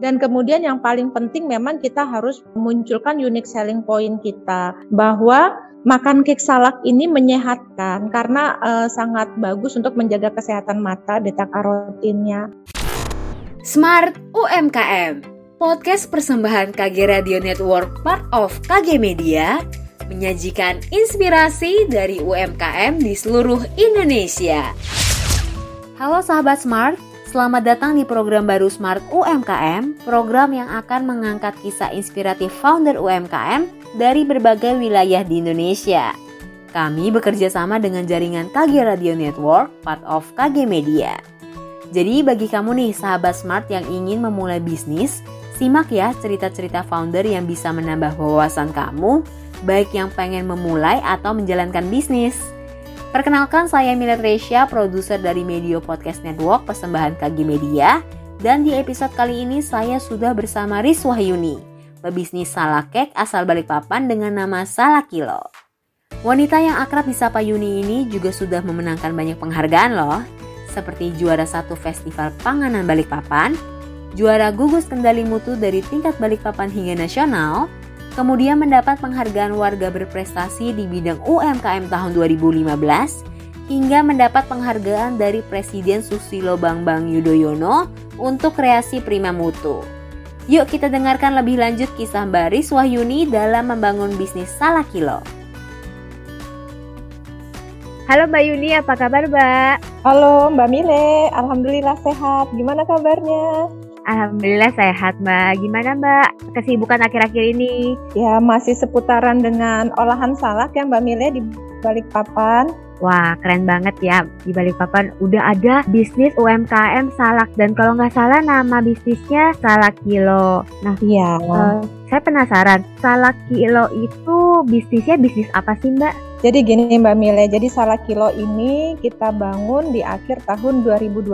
Dan kemudian yang paling penting memang kita harus memunculkan unique selling point kita bahwa makan cake salak ini menyehatkan karena uh, sangat bagus untuk menjaga kesehatan mata beta karotinnya. Smart UMKM Podcast persembahan KG Radio Network part of KG Media menyajikan inspirasi dari UMKM di seluruh Indonesia. Halo sahabat Smart, Selamat datang di program baru Smart UMKM, program yang akan mengangkat kisah inspiratif founder UMKM dari berbagai wilayah di Indonesia. Kami bekerja sama dengan jaringan KG Radio Network, part of KG Media. Jadi bagi kamu nih sahabat Smart yang ingin memulai bisnis, simak ya cerita-cerita founder yang bisa menambah wawasan kamu, baik yang pengen memulai atau menjalankan bisnis. Perkenalkan saya Milet Resya, produser dari Media Podcast Network persembahan KG Media. Dan di episode kali ini saya sudah bersama Riz Wahyuni, pebisnis salak kek asal Balikpapan dengan nama Salak Kilo. Wanita yang akrab di Sapa Yuni ini juga sudah memenangkan banyak penghargaan loh, seperti juara satu festival panganan Balikpapan, juara gugus kendali mutu dari tingkat Balikpapan hingga nasional, kemudian mendapat penghargaan warga berprestasi di bidang UMKM tahun 2015, hingga mendapat penghargaan dari Presiden Susilo Bambang Yudhoyono untuk kreasi Prima Mutu. Yuk kita dengarkan lebih lanjut kisah Mbak Wahyuni dalam membangun bisnis Salah Kilo. Halo Mbak Yuni, apa kabar Mbak? Halo Mbak Mile, Alhamdulillah sehat. Gimana kabarnya? Alhamdulillah sehat Mbak. Gimana Mbak kesibukan akhir-akhir ini? Ya masih seputaran dengan olahan salak ya Mbak Mile di Balikpapan. Wah keren banget ya di Balikpapan udah ada bisnis UMKM salak dan kalau nggak salah nama bisnisnya Salak Kilo. Nah iya. Uh, saya penasaran Salak Kilo itu bisnisnya bisnis apa sih Mbak? Jadi gini Mbak Mile, jadi salah kilo ini kita bangun di akhir tahun 2012.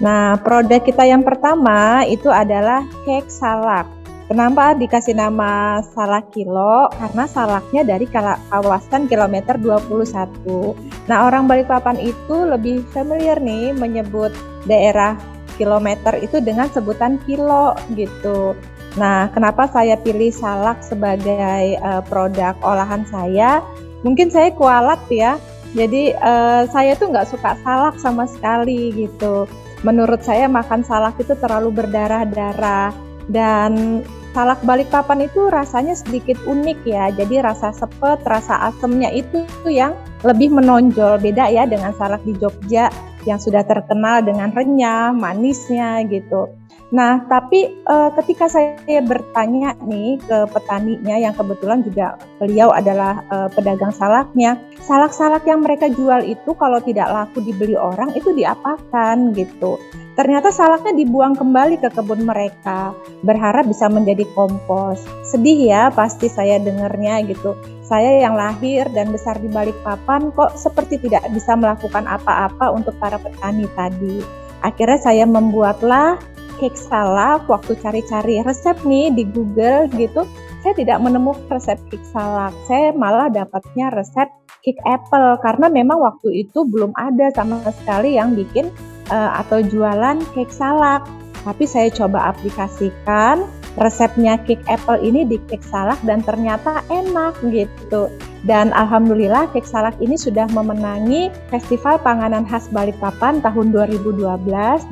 Nah, produk kita yang pertama itu adalah cake salak. Kenapa dikasih nama salak kilo? Karena salaknya dari kawasan kilometer 21. Nah, orang Balikpapan itu lebih familiar nih menyebut daerah kilometer itu dengan sebutan kilo gitu. Nah, kenapa saya pilih salak sebagai uh, produk olahan saya? Mungkin saya kualat ya. Jadi uh, saya tuh nggak suka salak sama sekali gitu. Menurut saya makan salak itu terlalu berdarah-darah. Dan salak balikpapan itu rasanya sedikit unik ya. Jadi rasa sepet rasa asemnya itu tuh yang lebih menonjol. Beda ya dengan salak di Jogja yang sudah terkenal dengan renyah manisnya gitu Nah, tapi uh, ketika saya bertanya nih ke petaninya yang kebetulan juga beliau adalah uh, pedagang salaknya, salak-salak yang mereka jual itu kalau tidak laku dibeli orang itu diapakan gitu. Ternyata salaknya dibuang kembali ke kebun mereka, berharap bisa menjadi kompos. Sedih ya pasti saya dengarnya gitu. Saya yang lahir dan besar di balik papan kok seperti tidak bisa melakukan apa-apa untuk para petani tadi. Akhirnya saya membuatlah cake salak waktu cari-cari resep nih di Google gitu saya tidak menemukan resep cake salak saya malah dapatnya resep cake apple karena memang waktu itu belum ada sama sekali yang bikin uh, atau jualan cake salak tapi saya coba aplikasikan resepnya cake apple ini di cake salak dan ternyata enak gitu. Dan alhamdulillah cake salak ini sudah memenangi Festival Panganan Khas Balikpapan tahun 2012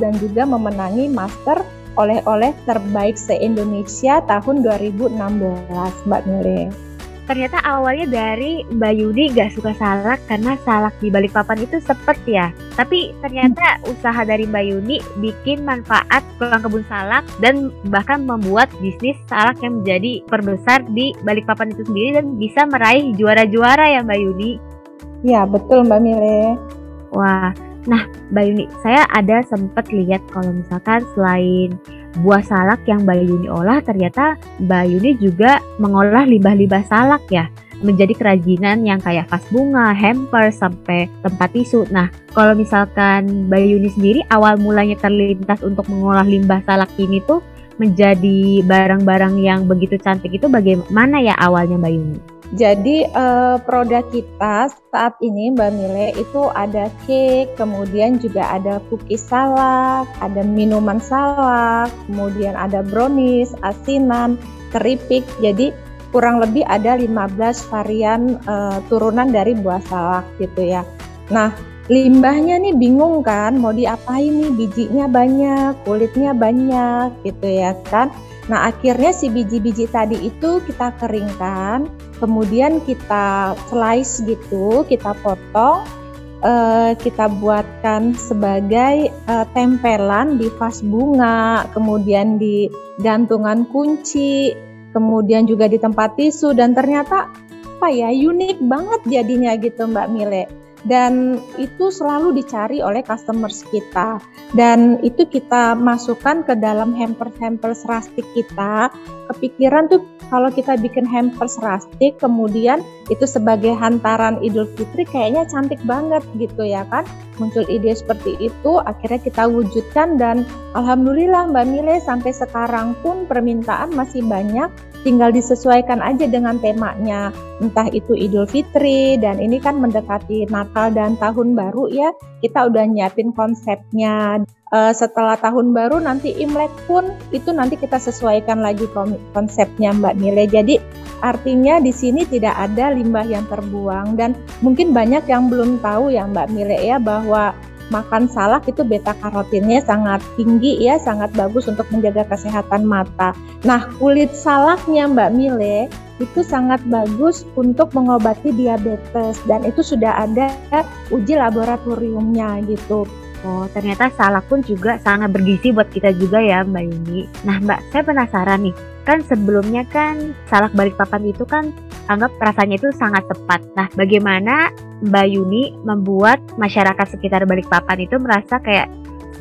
dan juga memenangi Master oleh-oleh terbaik se-Indonesia tahun 2016 Mbak Nure ternyata awalnya dari Mbak Yudi gak suka salak karena salak di Balikpapan itu sepet ya. Tapi ternyata usaha dari Mbak Yudi bikin manfaat pulang kebun salak dan bahkan membuat bisnis salak yang menjadi perbesar di Balikpapan itu sendiri dan bisa meraih juara-juara ya Mbak Yudi. Ya betul Mbak Mile. Wah, nah Mbak Yuni, saya ada sempat lihat kalau misalkan selain buah salak yang Mbak Yuni olah ternyata Mbak Yuni juga mengolah limbah-limbah salak ya menjadi kerajinan yang kayak vas bunga, hamper, sampai tempat tisu. Nah, kalau misalkan Mbak Yuni sendiri awal mulanya terlintas untuk mengolah limbah salak ini tuh menjadi barang-barang yang begitu cantik itu bagaimana ya awalnya Mbak Yuni? Jadi uh, produk kita saat ini Mbak Mile itu ada cake, kemudian juga ada cookies salak, ada minuman salak, kemudian ada brownies, asinan, keripik. Jadi kurang lebih ada 15 varian uh, turunan dari buah salak gitu ya. Nah, limbahnya nih bingung kan mau diapain nih bijinya banyak kulitnya banyak gitu ya kan nah akhirnya si biji-biji tadi itu kita keringkan kemudian kita slice gitu kita potong uh, kita buatkan sebagai uh, tempelan di vas bunga kemudian di gantungan kunci kemudian juga di tempat tisu dan ternyata apa ya unik banget jadinya gitu Mbak Mile. Dan itu selalu dicari oleh customers kita. Dan itu kita masukkan ke dalam hampers-hampers rustic kita. Kepikiran tuh kalau kita bikin hampers rustic kemudian itu sebagai hantaran Idul Fitri kayaknya cantik banget gitu ya kan? Muncul ide seperti itu akhirnya kita wujudkan dan Alhamdulillah Mbak Mile sampai sekarang pun permintaan masih banyak tinggal disesuaikan aja dengan temanya. Entah itu Idul Fitri dan ini kan mendekati Natal dan Tahun Baru ya. Kita udah nyiapin konsepnya. Uh, setelah tahun baru nanti Imlek pun itu nanti kita sesuaikan lagi konsepnya Mbak Mile jadi artinya di sini tidak ada limbah yang terbuang. Dan mungkin banyak yang belum tahu ya Mbak Mile ya bahwa makan salak itu beta karotinnya sangat tinggi ya, sangat bagus untuk menjaga kesehatan mata. Nah, kulit salaknya Mbak Mile itu sangat bagus untuk mengobati diabetes dan itu sudah ada uji laboratoriumnya gitu. Oh, ternyata salak pun juga sangat bergizi buat kita juga ya Mbak Yuni. Nah Mbak, saya penasaran nih, kan sebelumnya kan salak Balikpapan itu kan anggap rasanya itu sangat tepat. Nah, bagaimana Mbak Yuni membuat masyarakat sekitar Balikpapan itu merasa kayak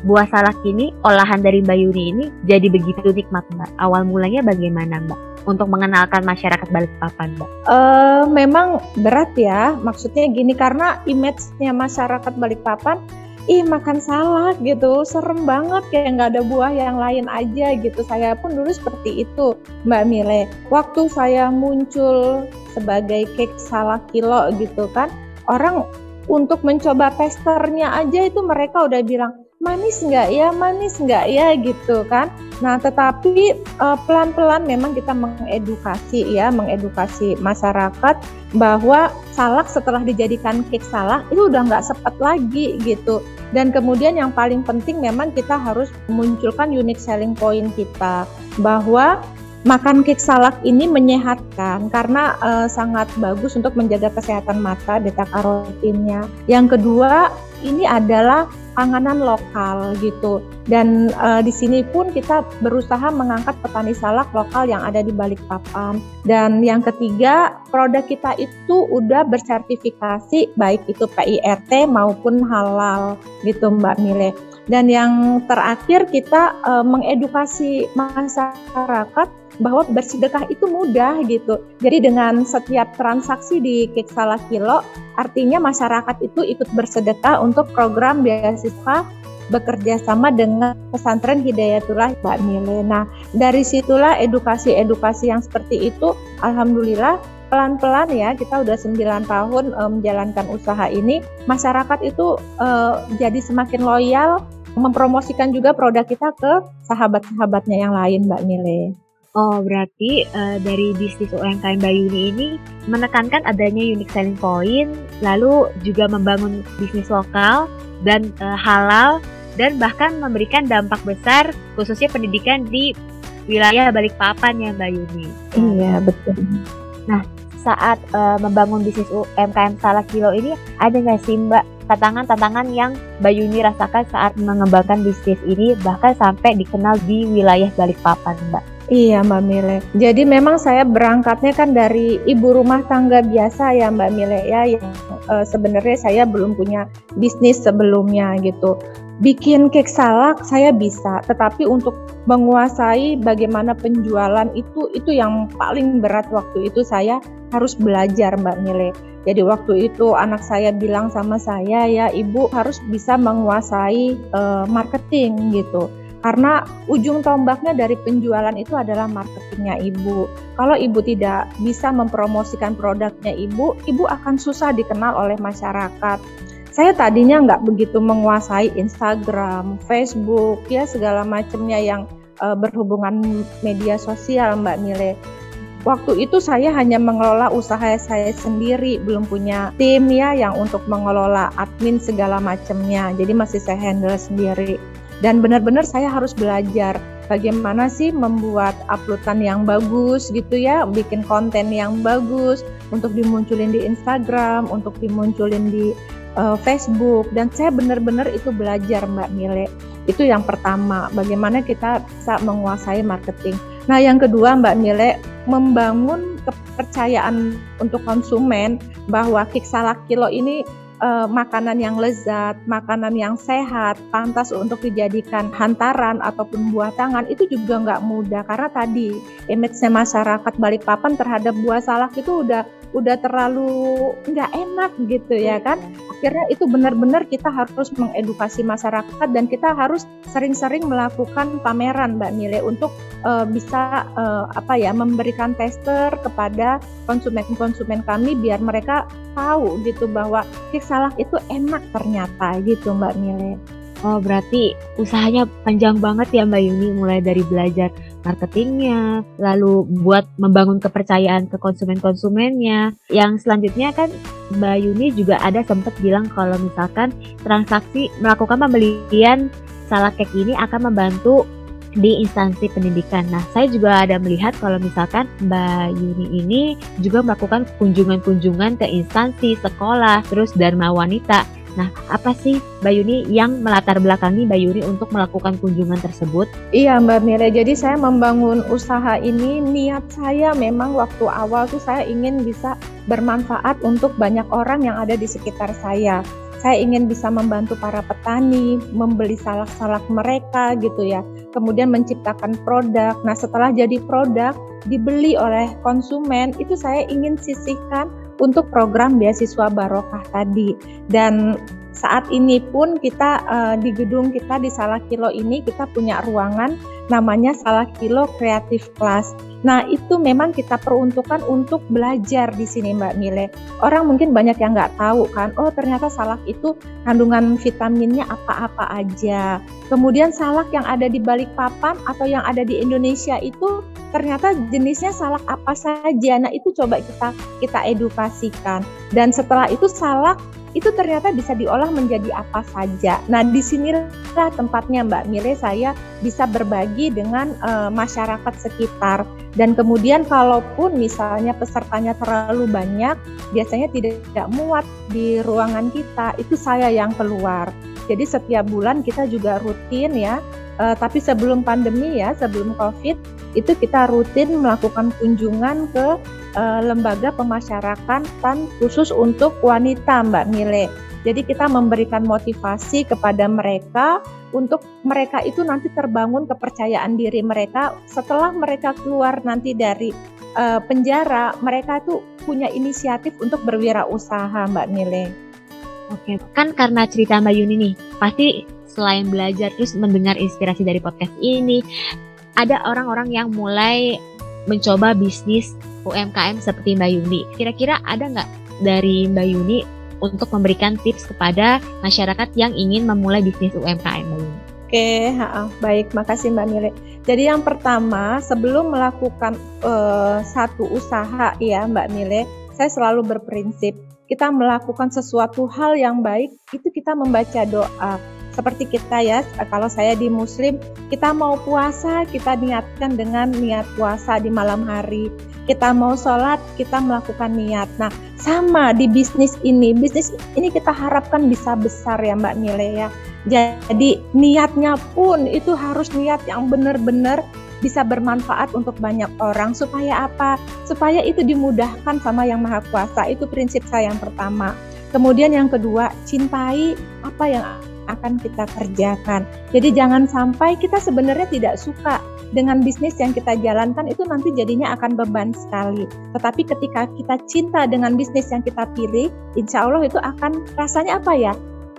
buah salak ini, olahan dari Mbak Yuni ini jadi begitu nikmat Mbak. Awal mulanya bagaimana Mbak? Untuk mengenalkan masyarakat Balikpapan Mbak? Uh, memang berat ya, maksudnya gini karena image-nya masyarakat Balikpapan ih makan salak gitu. Serem banget kayak nggak ada buah yang lain aja gitu. Saya pun dulu seperti itu Mbak Mile. Waktu saya muncul sebagai cake salak kilo gitu kan orang untuk mencoba testernya aja itu mereka udah bilang manis nggak ya, manis nggak ya gitu kan. Nah tetapi uh, pelan-pelan memang kita mengedukasi ya, mengedukasi masyarakat bahwa salak setelah dijadikan cake salak itu udah nggak sepet lagi gitu. Dan kemudian yang paling penting memang kita harus munculkan unique selling point kita bahwa makan cake salak ini menyehatkan karena uh, sangat bagus untuk menjaga kesehatan mata, beta karotinnya. Yang kedua, ini adalah panganan lokal gitu. Dan uh, di sini pun kita berusaha mengangkat petani salak lokal yang ada di Balikpapan. Dan yang ketiga, produk kita itu udah bersertifikasi baik itu PIRT maupun halal gitu Mbak Mile. Dan yang terakhir kita uh, mengedukasi masyarakat bahwa bersedekah itu mudah gitu. Jadi dengan setiap transaksi di Kiksala Kilo, artinya masyarakat itu ikut bersedekah untuk program beasiswa bekerja sama dengan pesantren Hidayatullah Mbak Mile. Nah, dari situlah edukasi-edukasi yang seperti itu, Alhamdulillah pelan-pelan ya kita udah 9 tahun um, menjalankan usaha ini, masyarakat itu uh, jadi semakin loyal mempromosikan juga produk kita ke sahabat-sahabatnya yang lain Mbak Mile. Oh, berarti uh, dari bisnis UMKM Bayuni ini menekankan adanya unique selling point, lalu juga membangun bisnis lokal dan uh, halal dan bahkan memberikan dampak besar khususnya pendidikan di wilayah Balikpapan ya Mbak Yuni. Iya, betul. Nah, saat uh, membangun bisnis UMKM Salak Kilo ini ada nggak sih Mbak tantangan-tantangan yang Mbak Yuni rasakan saat mengembangkan bisnis ini bahkan sampai dikenal di wilayah Balikpapan Mbak? Iya Mbak Mile. Jadi memang saya berangkatnya kan dari ibu rumah tangga biasa ya Mbak Mile ya yang uh, sebenarnya saya belum punya bisnis sebelumnya gitu. Bikin cake salak saya bisa, tetapi untuk menguasai bagaimana penjualan itu itu yang paling berat waktu itu saya harus belajar Mbak Mile. Jadi waktu itu anak saya bilang sama saya ya ibu harus bisa menguasai uh, marketing gitu Karena ujung tombaknya dari penjualan itu adalah marketingnya ibu. Kalau ibu tidak bisa mempromosikan produknya ibu, ibu akan susah dikenal oleh masyarakat. Saya tadinya nggak begitu menguasai Instagram, Facebook, ya segala macamnya yang uh, berhubungan media sosial Mbak Mile. Waktu itu saya hanya mengelola usaha saya sendiri, belum punya tim ya yang untuk mengelola admin segala macamnya. Jadi masih saya handle sendiri. Dan benar-benar saya harus belajar bagaimana sih membuat uploadan yang bagus gitu ya, bikin konten yang bagus untuk dimunculin di Instagram, untuk dimunculin di uh, Facebook dan saya benar-benar itu belajar Mbak Mile. Itu yang pertama, bagaimana kita bisa menguasai marketing. Nah, yang kedua Mbak Mile, membangun kepercayaan untuk konsumen bahwa Kik Salak Kilo ini uh, makanan yang lezat, makanan yang sehat, pantas untuk dijadikan hantaran ataupun buah tangan itu juga nggak mudah. Karena tadi image masyarakat Balikpapan terhadap buah salak itu udah udah terlalu nggak enak gitu ya kan akhirnya itu benar-benar kita harus mengedukasi masyarakat dan kita harus sering-sering melakukan pameran Mbak Mile untuk uh, bisa uh, apa ya memberikan tester kepada konsumen-konsumen kami biar mereka tahu gitu bahwa kek salak itu enak ternyata gitu Mbak Mile. Oh berarti usahanya panjang banget ya Mbak Yuni mulai dari belajar marketingnya, lalu buat membangun kepercayaan ke konsumen-konsumennya. Yang selanjutnya kan Mbak Yuni juga ada sempat bilang kalau misalkan transaksi melakukan pembelian salah cake ini akan membantu di instansi pendidikan. Nah, saya juga ada melihat kalau misalkan Mbak Yuni ini juga melakukan kunjungan-kunjungan ke instansi, sekolah, terus Dharma Wanita Nah, apa sih Mbak Yuni yang melatar belakangi Mbak Yuni untuk melakukan kunjungan tersebut? Iya Mbak Mira, jadi saya membangun usaha ini niat saya memang waktu awal tuh saya ingin bisa bermanfaat untuk banyak orang yang ada di sekitar saya. Saya ingin bisa membantu para petani, membeli salak-salak mereka gitu ya. Kemudian menciptakan produk. Nah, setelah jadi produk dibeli oleh konsumen, itu saya ingin sisihkan untuk program beasiswa barokah tadi dan saat ini pun kita uh, di gedung kita di Salah Kilo ini kita punya ruangan namanya Salah Kilo Creative Class. Nah, itu memang kita peruntukkan untuk belajar di sini Mbak Mile. Orang mungkin banyak yang nggak tahu kan, oh ternyata salak itu kandungan vitaminnya apa-apa aja. Kemudian salak yang ada di Balikpapan atau yang ada di Indonesia itu ternyata jenisnya salak apa saja. Nah, itu coba kita kita edukasikan. Dan setelah itu salak itu ternyata bisa diolah menjadi apa saja. Nah, di sinilah tempatnya Mbak Mile saya bisa berbagi dengan uh, masyarakat sekitar. Dan kemudian kalaupun misalnya pesertanya terlalu banyak, biasanya tidak, tidak muat di ruangan kita, itu saya yang keluar. Jadi setiap bulan kita juga rutin ya, uh, tapi sebelum pandemi ya, sebelum COVID, itu kita rutin melakukan kunjungan ke uh, lembaga pemasyarakatan khusus untuk wanita Mbak Mile. Jadi kita memberikan motivasi kepada mereka untuk mereka itu nanti terbangun kepercayaan diri mereka setelah mereka keluar nanti dari uh, penjara, mereka itu punya inisiatif untuk berwirausaha Mbak Mile. Oke, kan karena cerita Mbak Yuni nih, pasti selain belajar terus mendengar inspirasi dari podcast ini, ada orang-orang yang mulai mencoba bisnis UMKM seperti Mbak Yuni. Kira-kira ada nggak dari Mbak Yuni untuk memberikan tips kepada masyarakat yang ingin memulai bisnis UMKM Mbak Yuni? Oke, ha, baik, makasih Mbak Mire. Jadi yang pertama, sebelum melakukan uh, satu usaha ya Mbak Mile, saya selalu berprinsip kita melakukan sesuatu hal yang baik itu kita membaca doa seperti kita ya. Kalau saya di muslim kita mau puasa kita niatkan dengan niat puasa di malam hari. Kita mau sholat kita melakukan niat. Nah sama di bisnis ini. Bisnis ini kita harapkan bisa besar ya Mbak Nile ya. Jadi niatnya pun itu harus niat yang benar-benar bisa bermanfaat untuk banyak orang. Supaya apa? Supaya itu dimudahkan sama yang maha kuasa. Itu prinsip saya yang pertama. Kemudian yang kedua cintai apa yang akan kita kerjakan. Jadi jangan sampai kita sebenarnya tidak suka dengan bisnis yang kita jalankan itu nanti jadinya akan beban sekali. Tetapi ketika kita cinta dengan bisnis yang kita pilih, insya Allah itu akan rasanya apa ya?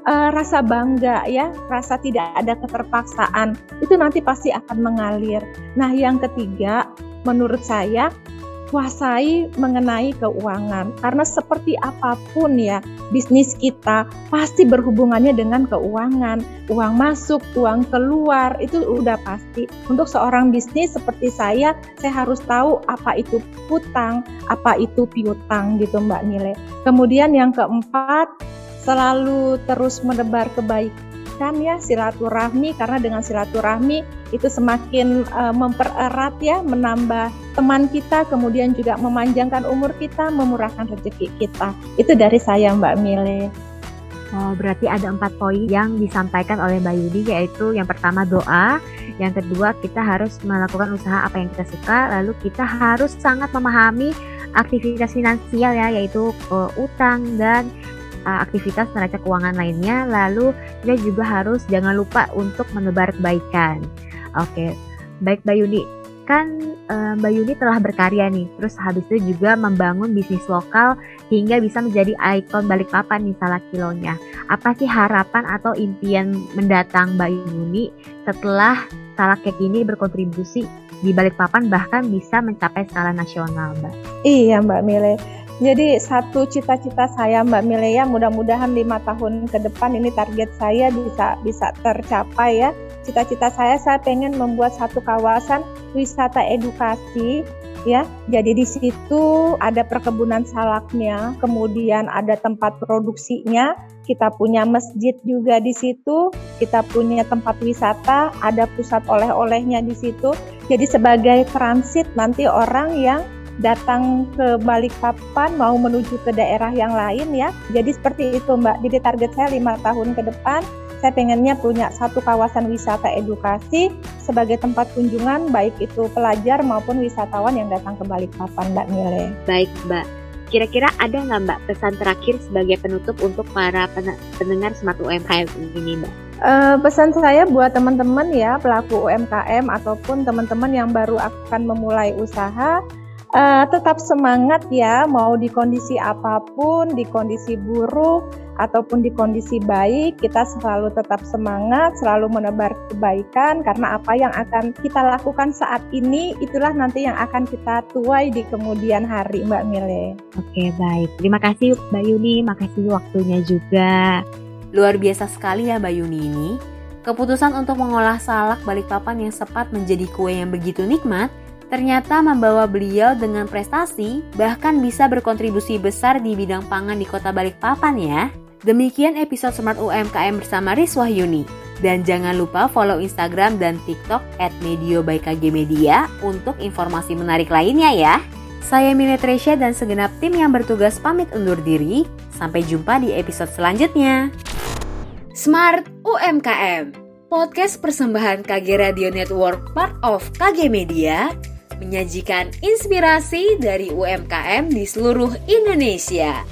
uh, rasa bangga ya, rasa tidak ada keterpaksaan, itu nanti pasti akan mengalir. Nah, yang ketiga, menurut saya kuasai mengenai keuangan. Karena seperti apa pun ya bisnis kita pasti berhubungannya dengan keuangan. Uang masuk uang keluar itu udah pasti. Untuk seorang bisnis seperti saya saya harus tahu apa itu hutang apa itu piutang gitu Mbak Nile. Kemudian yang keempat selalu terus menebar kebaikan meningkatkan ya silaturahmi karena dengan silaturahmi itu semakin uh, mempererat ya, menambah teman kita, kemudian juga memanjangkan umur kita, memurahkan rezeki kita. Itu dari saya Mbak Mile. Oh, berarti ada empat poin yang disampaikan oleh Mbak Yudi yaitu yang pertama doa, yang kedua kita harus melakukan usaha apa yang kita suka, lalu kita harus sangat memahami aktivitas finansial ya yaitu uh, utang dan uh, aktivitas neraca keuangan lainnya. Lalu kita juga harus jangan lupa untuk menebar kebaikan. Oke, baik Mbak Yuni. Kan uh, Mbak Yuni telah berkarya nih, terus habis itu juga membangun bisnis lokal hingga bisa menjadi ikon Balikpapan nih salah kilonya. Apa sih harapan atau impian mendatang Mbak Yuni setelah salah cake ini berkontribusi di Balikpapan bahkan bisa mencapai skala nasional, Mbak? Iya, Mbak Mile jadi satu cita-cita saya Mbak Milea mudah-mudahan lima tahun ke depan ini target saya bisa bisa tercapai ya. Cita-cita saya saya pengen membuat satu kawasan wisata edukasi ya. Jadi di situ ada perkebunan salaknya, kemudian ada tempat produksinya, kita punya masjid juga di situ, kita punya tempat wisata, ada pusat oleh-olehnya di situ. Jadi sebagai transit nanti orang yang datang ke Balikpapan mau menuju ke daerah yang lain ya. Jadi seperti itu Mbak. Jadi target saya lima tahun ke depan saya pengennya punya satu kawasan wisata edukasi sebagai tempat kunjungan baik itu pelajar maupun wisatawan yang datang ke Balikpapan Mbak Mile. Baik Mbak. Kira-kira ada nggak Mbak pesan terakhir sebagai penutup untuk para pendengar Smart UMKM ini Mbak? Uh, pesan saya buat teman-teman ya pelaku UMKM ataupun teman-teman yang baru akan memulai usaha uh, tetap semangat ya mau di kondisi apa pun di kondisi buruk ataupun di kondisi baik kita selalu tetap semangat selalu menebar kebaikan karena apa yang akan kita lakukan saat ini itulah nanti yang akan kita tuai di kemudian hari Mbak Mile. Oke baik terima kasih Mbak Yuni makasih waktunya juga. Luar biasa sekali ya Mbak Yuni ini. Keputusan untuk mengolah salak balikpapan yang sempat menjadi kue yang begitu nikmat ternyata membawa beliau dengan prestasi bahkan bisa berkontribusi besar di bidang pangan di kota Balikpapan ya. Demikian episode Smart UMKM bersama Riz Wahyuni. Dan jangan lupa follow Instagram dan TikTok at Medio by KG Media untuk informasi menarik lainnya ya. Saya Mine Tresya dan segenap tim yang bertugas pamit undur diri. Sampai jumpa di episode selanjutnya. Smart UMKM Podcast persembahan KG Radio Network part of KG Media menyajikan inspirasi dari UMKM di seluruh Indonesia.